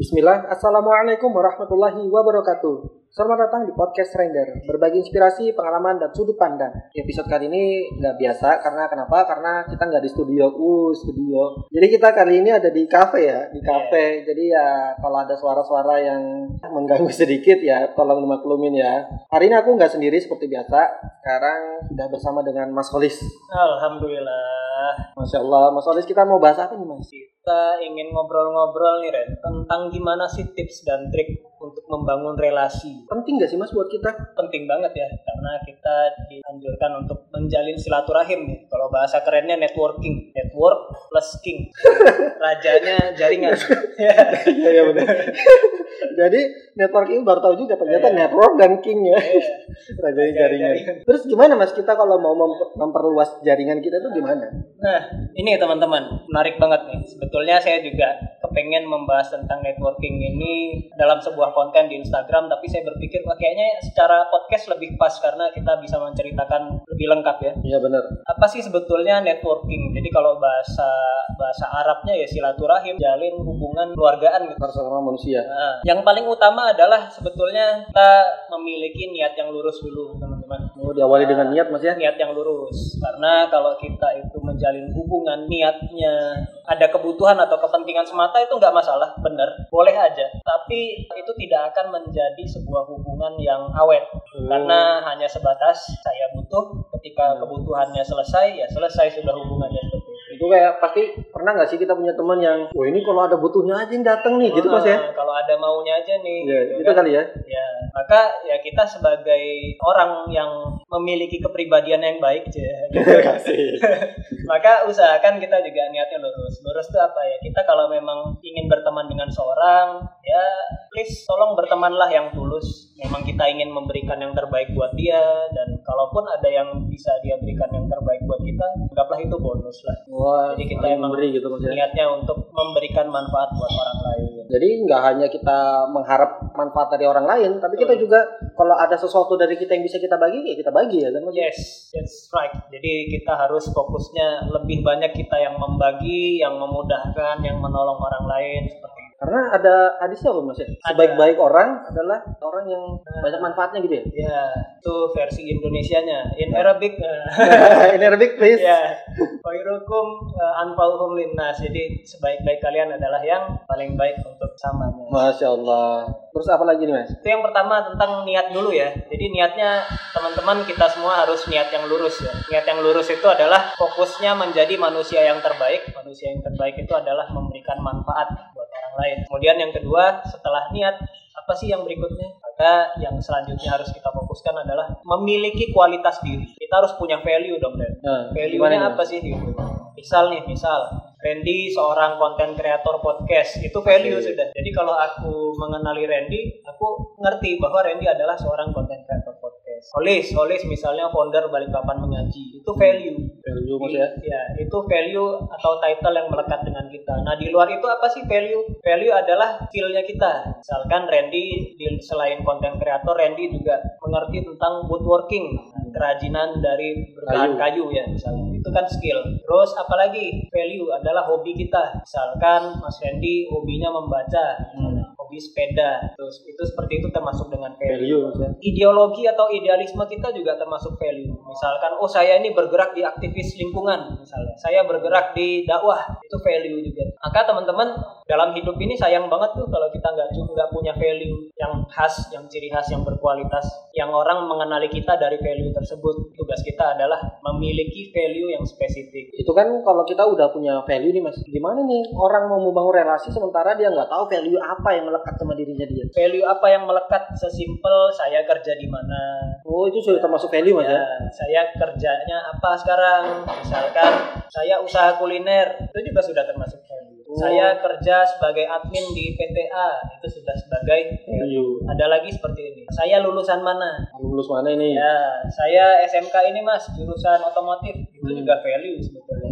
Bismillah, Assalamualaikum warahmatullahi wabarakatuh. Selamat datang di Podcast Render. Berbagi inspirasi, pengalaman, dan sudut pandang. Di episode kali ini nggak biasa. Karena kenapa? Karena kita nggak di studio. Uh, studio. Jadi kita kali ini ada di cafe ya. Di cafe Jadi ya kalau ada suara-suara yang mengganggu sedikit ya Tolong dimaklumin ya. Hari ini aku nggak sendiri seperti biasa. Sekarang sudah bersama dengan Mas Holis. Alhamdulillah. Masya Allah, Mas Holis kita mau bahas apa nih Mas? Kita ingin ngobrol-ngobrol nih Ren tentang gimana sih tips dan trik membangun relasi. Penting nggak sih Mas buat kita? Penting banget ya karena kita dianjurkan untuk menjalin silaturahim nih. Kalau bahasa kerennya networking, network plus king. Rajanya jaringan. Iya iya benar. Jadi networking baru tahu juga ternyata Iya. network dan king ya. Iya. Rajanya Raja jaringan. jaringan. Terus gimana Mas kita kalau mau mem- memperluas jaringan kita tuh gimana? Nah, ini teman-teman, menarik banget nih. Sebetulnya saya juga kepengen membahas tentang networking ini dalam sebuah konten di Instagram, tapi saya berpikir wah kayaknya secara podcast lebih pas karena kita bisa menceritakan lebih lengkap ya. Iya benar. Apa sih sebetulnya networking? Jadi kalau bahasa bahasa Arabnya ya silaturahim, jalin hubungan keluargaan gitu. Sama manusia. Nah, yang paling utama adalah sebetulnya kita memiliki niat yang lurus dulu, teman-teman Mau diawali dengan niat Mas ya? niat yang lurus karena kalau kita itu menjalin hubungan niatnya ada kebutuhan atau kepentingan semata itu nggak masalah benar boleh aja tapi itu tidak akan menjadi sebuah hubungan yang awet karena hanya sebatas saya butuh ketika kebutuhannya selesai ya selesai sudah hubungannya seperti itu Itu kayak pasti pernah nggak sih kita punya teman yang, wah ini kalau ada butuhnya aja yang datang nih, gitu Mas ya? Nah, kalau ada maunya aja nih Iya, gitu itu kan. kali ya. Ya, maka ya kita sebagai orang yang memiliki kepribadian yang baik, Cie, gitu. maka usahakan kita juga niatnya lurus. Lurus itu apa ya? Kita kalau memang ingin berteman dengan seorang, ya please tolong bertemanlah yang tulus. Memang kita ingin memberikan yang terbaik buat dia dan kalaupun ada yang bisa dia berikan yang terbaik buat kita, anggaplah itu bonus lah. Wah, Jadi kita emang memberi gitu Mas ya. Niatnya untuk memberikan manfaat buat orang lain. Jadi nggak hanya kita mengharap manfaat dari orang lain, tapi kita juga kalau ada sesuatu dari kita yang bisa kita bagi, ya kita bagi ya kan? Yes, that's right. Jadi kita harus fokusnya lebih banyak kita yang membagi, yang memudahkan, yang menolong orang lain seperti. Karena ada hadisnya apa mas ya? Sebaik-baik orang adalah orang yang banyak manfaatnya gitu ya? Ya, itu versi Indonesianya. In Arabic, eh, In Arabic please. ya, khairukum eh, anfa'uhum linnas. Jadi sebaik-baik kalian adalah yang paling baik untuk samanya. Masya Allah. Terus apa lagi nih mas? Itu yang pertama tentang niat dulu ya. Jadi niatnya teman-teman kita semua harus niat yang lurus ya. Niat yang lurus itu adalah fokusnya menjadi manusia yang terbaik. Manusia yang terbaik itu adalah memberikan manfaat orang lain. Kemudian yang kedua, setelah niat apa sih yang berikutnya? Maka yang selanjutnya harus kita fokuskan adalah memiliki kualitas diri. Kita harus punya value dong, Dan. Nah, Value-nya apa sih gitu? Misal nih, misal Randy seorang konten kreator podcast itu value Oke. sudah. Jadi kalau aku mengenali Randy, aku ngerti bahwa Randy adalah seorang konten kreator. Holis, Holis misalnya founder Balikpapan Mengaji, itu value. Value mas ya? Ya, itu value atau title yang melekat dengan kita. Nah, di luar itu apa sih value? Value adalah skillnya kita. Misalkan Randy, di- selain konten kreator, Randy juga mengerti tentang woodworking, kerajinan dari berbahan kayu. ya misalnya. Itu kan skill. Terus apalagi value adalah hobi kita. Misalkan Mas Randy hobinya membaca, misalnya, hobi sepeda. Terus itu seperti itu termasuk dengan value Value ideologi atau idealisme kita juga termasuk value. Misalkan, oh saya ini bergerak di aktivis lingkungan, misalnya. Saya bergerak di dakwah, itu value juga. Maka teman-teman dalam hidup ini sayang banget tuh kalau kita nggak nggak punya value yang khas, yang ciri khas, yang berkualitas, yang orang mengenali kita dari value tersebut. Tugas kita adalah memiliki value yang spesifik. Itu kan kalau kita udah punya value nih mas, gimana nih orang mau membangun relasi sementara dia nggak tahu value apa yang melekat sama dirinya dia? Value apa yang melekat sesimpel saya kerja di mana, Oh itu sudah termasuk value mas ya? Ya, saya kerjanya apa sekarang? Misalkan saya usaha kuliner, itu juga sudah termasuk value. Oh. Saya kerja sebagai admin di PTA, itu sudah sebagai Value. ada lagi seperti ini. Saya lulusan mana? Lulus mana ini? Ya, saya SMK ini Mas, jurusan otomotif. Itu Hmm. juga value sebetulnya.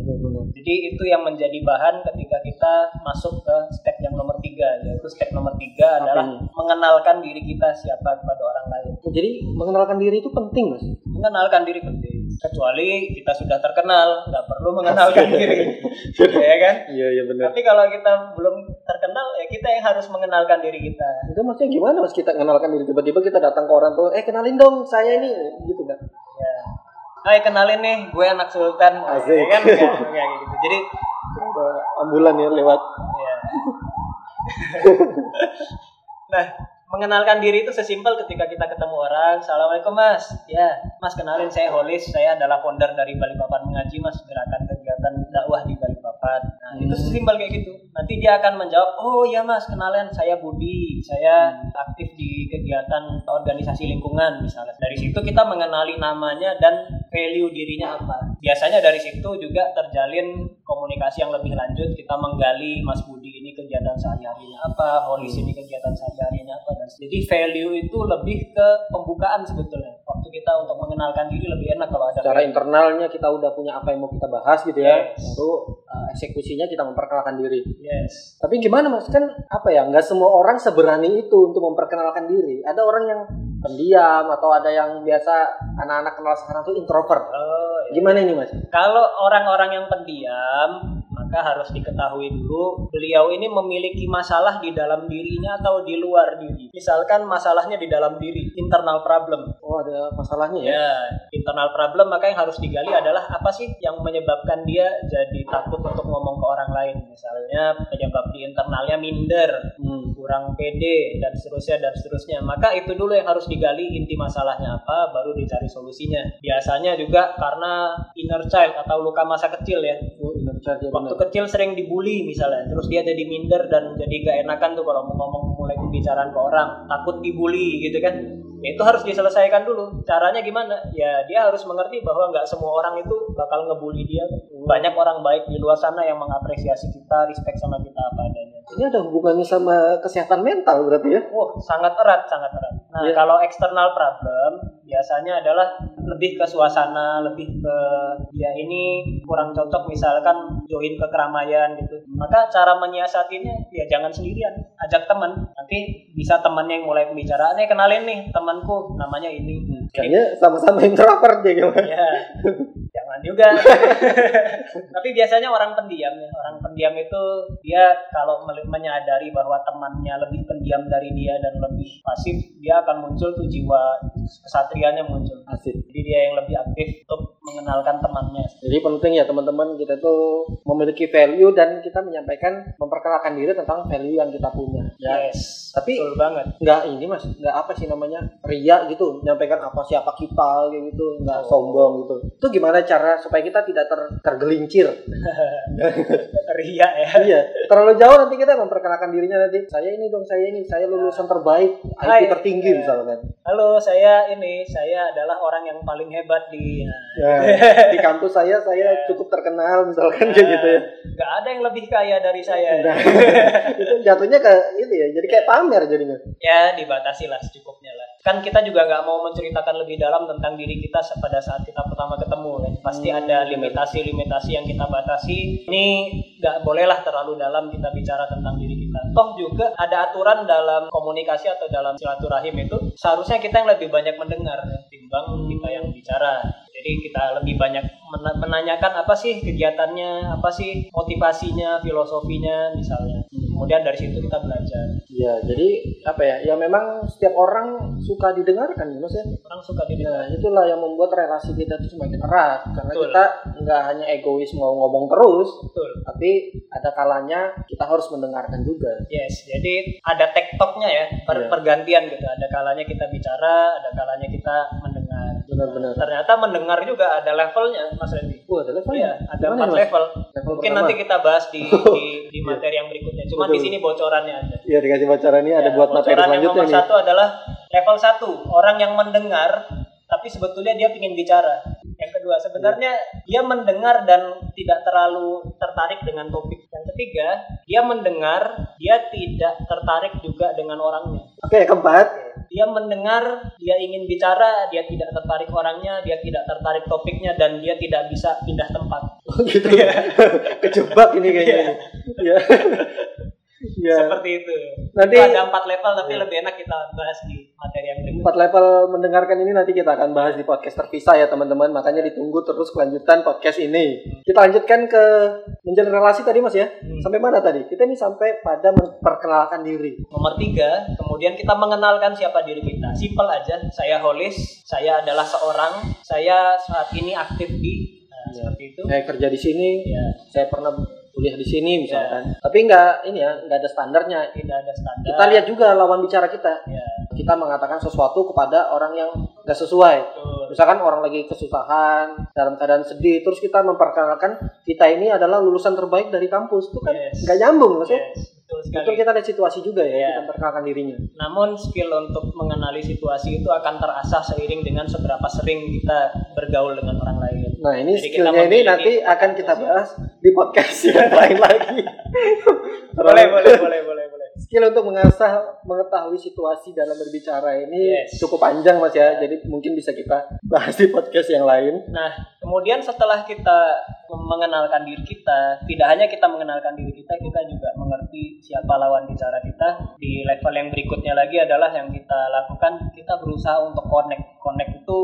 Jadi itu yang menjadi bahan ketika kita masuk ke step yang nomor tiga, yaitu step nomor tiga adalah ini? mengenalkan diri kita siapa kepada orang lain. Jadi mengenalkan diri itu penting mas. mengenalkan diri penting kecuali kita sudah terkenal nggak perlu mengenalkan diri ya kan Iya iya benar. tapi kalau kita belum terkenal ya kita yang harus mengenalkan diri kita. Itu maksudnya gimana mas kita kenalkan diri tiba-tiba kita datang ke orang tuh, eh kenalin dong saya ini gitu kan? Ya. Hai kenalin nih, gue anak sultan. Asik. Ya kan Kayak- kayak gitu. Jadi ambulan ya lewat. ya. nah, mengenalkan diri itu sesimpel ketika kita ketemu orang, Assalamualaikum mas, ya mas kenalin saya Holis, saya adalah founder dari Balikpapan Mengaji mas, gerakan kegiatan dakwah di Balikpapan. Nah itu Hmm. sesimpel kayak gitu. Nanti dia akan menjawab, oh ya mas kenalin saya Budi, saya aktif di kegiatan organisasi lingkungan misalnya. Dari situ kita mengenali namanya dan value dirinya apa. Biasanya dari situ juga terjalin komunikasi yang lebih lanjut. Kita menggali Mas Budi ini kegiatan sehari-harinya apa, Holis ini kegiatan sehari-harinya apa. Dan jadi value itu lebih ke pembukaan sebetulnya. Waktu kita untuk mengenalkan diri lebih enak kalau ada Secara value. internalnya kita udah punya apa yang mau kita bahas gitu ya. Yes. Uh, eksekusinya kita memperkenalkan diri. Yes. Tapi gimana mas kan apa ya nggak semua orang seberani itu untuk memperkenalkan diri. Ada orang yang pendiam atau ada yang biasa anak-anak kenal sekarang tuh introvert. Oh, iya. Gimana ini mas? Kalau orang-orang yang pendiam, maka harus diketahui dulu beliau ini memiliki masalah di dalam dirinya atau di luar diri. Misalkan masalahnya di dalam diri, internal problem. Oh ada masalahnya ya? Ya, internal problem maka yang harus digali adalah apa sih yang menyebabkan dia jadi takut untuk ngomong ke orang lain. Misalnya penyebab di internalnya minder, Hmm. kurang pede dan seterusnya dan seterusnya. Maka itu dulu yang harus digali inti masalahnya apa, baru dicari solusinya. Biasanya juga karena inner child atau luka masa kecil ya. Ya Waktu benar. kecil sering dibully misalnya, terus dia jadi minder dan jadi gak enakan tuh kalau mau ngomong mulai pembicaraan ke orang, takut dibully gitu kan. Ya, itu harus diselesaikan dulu. Caranya gimana? Ya dia harus mengerti bahwa nggak semua orang itu bakal ngebully dia. Banyak orang baik di luar sana yang mengapresiasi kita, respect sama kita apa adanya. Ini ada hubungannya sama kesehatan mental berarti ya? Wah, sangat erat, sangat erat. Nah, Iya. kalau eksternal problem biasanya adalah lebih ke suasana, lebih ke dia ini kurang cocok misalkan join ke keramaian gitu. Maka cara menyiasatinya ya jangan sendirian, ajak teman. Nanti bisa temannya yang mulai pembicaraan, "Eh, kenalin nih temanku, namanya ini." Ini Kayaknya sama-sama introvert ya gimana? ya juga. Tapi biasanya orang pendiam ya. Orang pendiam itu dia kalau menyadari bahwa temannya lebih pendiam dari dia dan lebih pasif dia akan muncul tuh jiwa kesatrianya muncul. Asik. jadi dia yang lebih aktif untuk mengenalkan temannya Jadi penting ya teman-teman kita tuh memiliki value dan kita menyampaikan memperkenalkan diri tentang value yang kita punya. Ya. yes Tapi betul banget nggak ini mas, nggak apa sih namanya ria gitu, menyampaikan apa siapa kita kayak gitu, nggak Oh. sombong gitu. Itu gimana cara supaya kita tidak ter, tergelincir? ria ya iya, terlalu jauh nanti kita memperkenalkan dirinya nanti. Saya ini dong, saya ini, saya lulusan terbaik, IQ tertinggi Iya. misalkan. Halo saya ini saya adalah orang yang paling hebat di Ya, di kampus saya saya cukup terkenal misalkan kayak gitu ya. nggak ada yang lebih kaya dari saya. Nah, itu jatuhnya ke itu ya, jadi kayak pamer jadinya. ya dibatasi lah lah kan kita juga nggak mau menceritakan lebih dalam tentang diri kita pada saat kita pertama ketemu kan pasti Hmm, ada limitasi-limitasi yang kita batasi. Ini nggak bolehlah terlalu dalam kita bicara tentang diri kita. Toh juga ada aturan dalam komunikasi atau dalam silaturahim itu seharusnya kita yang lebih banyak mendengar ya, timbang kita yang bicara. Jadi kita lebih banyak mena- menanyakan apa sih kegiatannya apa sih motivasinya filosofinya misalnya kemudian dari situ kita belajar Iya, jadi apa ya? Ya memang setiap orang suka didengarkan, Mas ya. orang suka didengar Nah, itulah yang membuat relasi kita itu semakin erat karena Betul. kita nggak hanya egois mau ngomong terus, betul tapi ada kalanya kita harus mendengarkan juga. yes jadi ada tektoknya ya per- Iya. pergantian gitu ada kalanya kita bicara ada kalanya kita Benar-benar. ternyata mendengar juga ada levelnya mas Randy Wah, ada level Iya, ya? ada empat level. Level Mungkin pertama. nanti kita bahas di di, di materi yang berikutnya. Cuma di sini bocorannya ada. Iya, dikasih bocoran ini ada Ya, buat materi bocoran yang selanjutnya nomor satu adalah level satu orang yang mendengar tapi sebetulnya dia ingin bicara. Yang kedua sebenarnya dia mendengar dan tidak terlalu tertarik dengan topik. Yang ketiga dia mendengar dia tidak tertarik juga dengan orangnya. Oke, keempat. Dia mendengar, dia ingin bicara, dia tidak tertarik orangnya, dia tidak tertarik topiknya dan dia tidak bisa pindah tempat. Oh, gitu ya. Kejebak ini kayaknya. Iya. Iya. Seperti itu. Nanti Itu ada empat level tapi Iya. lebih enak kita bahas di materi yang berikut. empat level mendengarkan ini nanti kita akan bahas di podcast terpisah ya teman-teman. Makanya ditunggu terus kelanjutan podcast ini. Kita lanjutkan ke menjalin relasi tadi mas ya. Hmm. Sampai mana tadi? Kita ini sampai pada memperkenalkan diri. Nomor tiga, kemudian kita mengenalkan siapa diri kita. Simple aja, saya Holis, saya adalah seorang, saya saat ini aktif di, nah, Iya. seperti itu. Saya kerja di sini. Ya, Saya pernah kuliah di sini misalkan. Tapi nggak ini ya nggak ada standarnya. tidak ada standar. Kita lihat juga lawan bicara kita. Ya, Kita mengatakan sesuatu kepada orang yang nggak sesuai. Misalkan orang lagi kesusahan, dalam keadaan sedih, terus kita memperkenalkan kita ini adalah lulusan terbaik dari kampus, itu kan Yes. nyambung maksudnya. Yes, betul kita ada situasi juga ya, Iya. kita memperkenalkan dirinya. Namun skill untuk mengenali situasi itu akan terasah seiring dengan seberapa sering kita bergaul dengan orang lain. Nah ini Jadi skillnya ini nanti akan kita bahas di podcast yang lain lagi. Boleh, boleh, boleh, boleh. Skill untuk mengasah mengetahui situasi dalam berbicara ini Yes. cukup panjang mas ya, jadi mungkin bisa kita bahas di podcast yang lain. Nah, kemudian setelah kita mengenalkan diri kita, tidak hanya kita mengenalkan diri kita, kita juga mengerti siapa lawan bicara kita. Di level yang berikutnya lagi adalah yang kita lakukan, kita berusaha untuk connect. Connect itu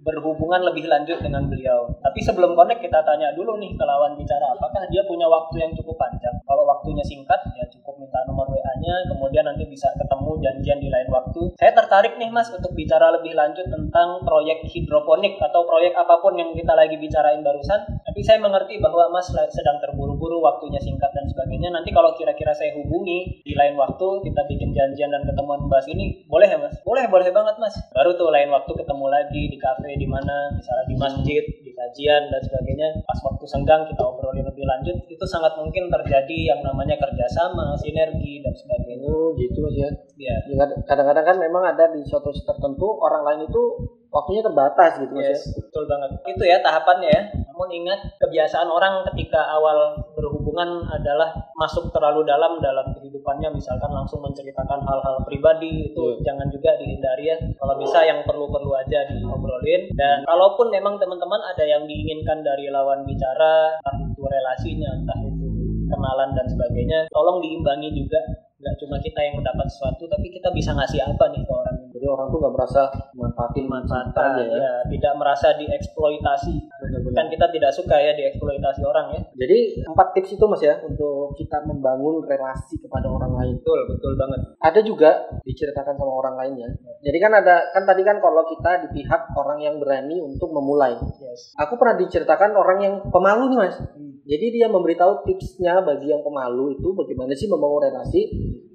berhubungan lebih lanjut dengan beliau. Tapi sebelum connect kita tanya dulu nih ke lawan bicara, apakah dia punya waktu yang cukup panjang? Kalau waktunya singkat, ya cukup minta nomor WA-nya, kemudian nanti bisa ketemu janjian di lain waktu. Saya tertarik nih Mas untuk bicara lebih lanjut tentang proyek hidroponik atau proyek apa pun yang kita lagi bicarain barusan. Tapi saya mengerti bahwa Mas sedang terburu-buru, waktunya singkat dan sebagainya. Nanti kalau kira-kira saya hubungi di lain waktu, kita bikin janjian dan ketemuan membahas ini, boleh ya Mas? Boleh, boleh banget Mas. Baru tuh lain waktu ketemu lagi di kafe di mana, misalnya di masjid, kajian dan sebagainya. Pas waktu senggang kita obrolin lebih lanjut, itu sangat mungkin terjadi yang namanya kerjasama, sinergi dan sebagainya. Oh gitu ya. Ya, Ya, kadang-kadang kan memang ada di suatu tertentu orang lain itu waktunya terbatas gitu ya. Yes, betul banget. Itu ya tahapannya ya. Namun ingat kebiasaan orang ketika awal berhubungan adalah masuk terlalu dalam dalam kehidupannya. Misalkan langsung menceritakan hal-hal pribadi itu Iya. jangan juga dihindari ya. Kalau bisa yang perlu-perlu aja diobrolin. Dan kalaupun memang teman-teman ada yang diinginkan dari lawan bicara entah itu relasinya, entah itu kenalan dan sebagainya, tolong diimbangi juga. Nggak cuma kita yang mendapat sesuatu tapi kita bisa ngasih apa nih ke orang ini Jadi orang tuh nggak merasa manfaatin manfaat aja ya. ya tidak merasa dieksploitasi Benar-benar. kan kita tidak suka ya dieksploitasi orang ya Jadi empat tips itu mas ya untuk kita membangun relasi kepada orang lain. betul betul banget Ada juga diceritakan sama orang lainnya. Jadi kan ada kan tadi kan kalau kita di pihak orang yang berani untuk memulai. yes Aku pernah diceritakan orang yang pemalu nih mas. Jadi dia memberitahu tipsnya bagi yang pemalu itu bagaimana sih membangun relasi.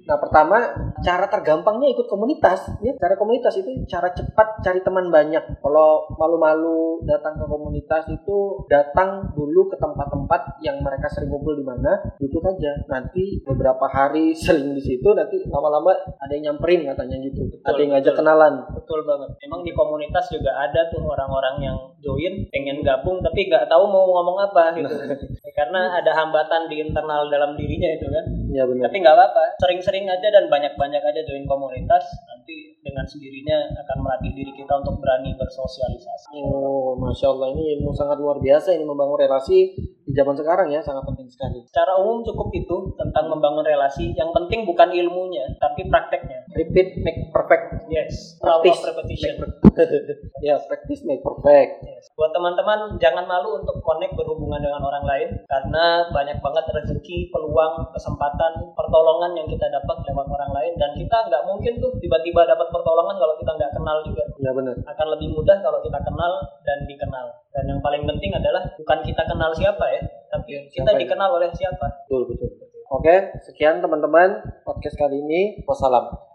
Nah pertama cara tergampangnya ikut komunitas. Ya cara komunitas itu cara cepat cari teman banyak. Kalau malu-malu datang ke komunitas itu datang dulu ke tempat-tempat yang mereka sering kumpul di mana duduk aja. Nanti beberapa hari seling di situ nanti lama-lama ada yang nyamperin katanya gitu. ada yang ngajak betul. kenalan. betul banget emang di komunitas juga ada tuh orang-orang yang join pengen gabung tapi nggak tahu mau ngomong apa gitu karena ada hambatan di internal dalam dirinya itu kan Ya benar. tapi nggak apa-apa sering-sering aja dan banyak-banyak aja join komunitas dengan sendirinya akan melatih diri kita untuk berani bersosialisasi Oh, masya Allah ini ilmu sangat luar biasa ini membangun relasi di zaman sekarang ya sangat penting sekali. Secara umum cukup itu tentang membangun relasi. Yang penting bukan ilmunya, tapi prakteknya. Repeat make perfect. Yes, Practice of repetition. ya, practice make perfect. Yes. Buat teman-teman jangan malu untuk connect berhubungan dengan orang lain karena banyak banget rezeki, peluang, kesempatan, pertolongan yang kita dapat lewat orang lain dan kita nggak mungkin tuh tiba-tiba dapat pertolongan kalau kita nggak kenal juga. Ya benar. Akan lebih mudah kalau kita kenal dan dikenal. Dan yang paling penting adalah bukan kita kenal siapa ya, tapi kita Siapa ya? dikenal oleh siapa. Betul betul. Oke, sekian teman-teman podcast kali ini. Wassalam.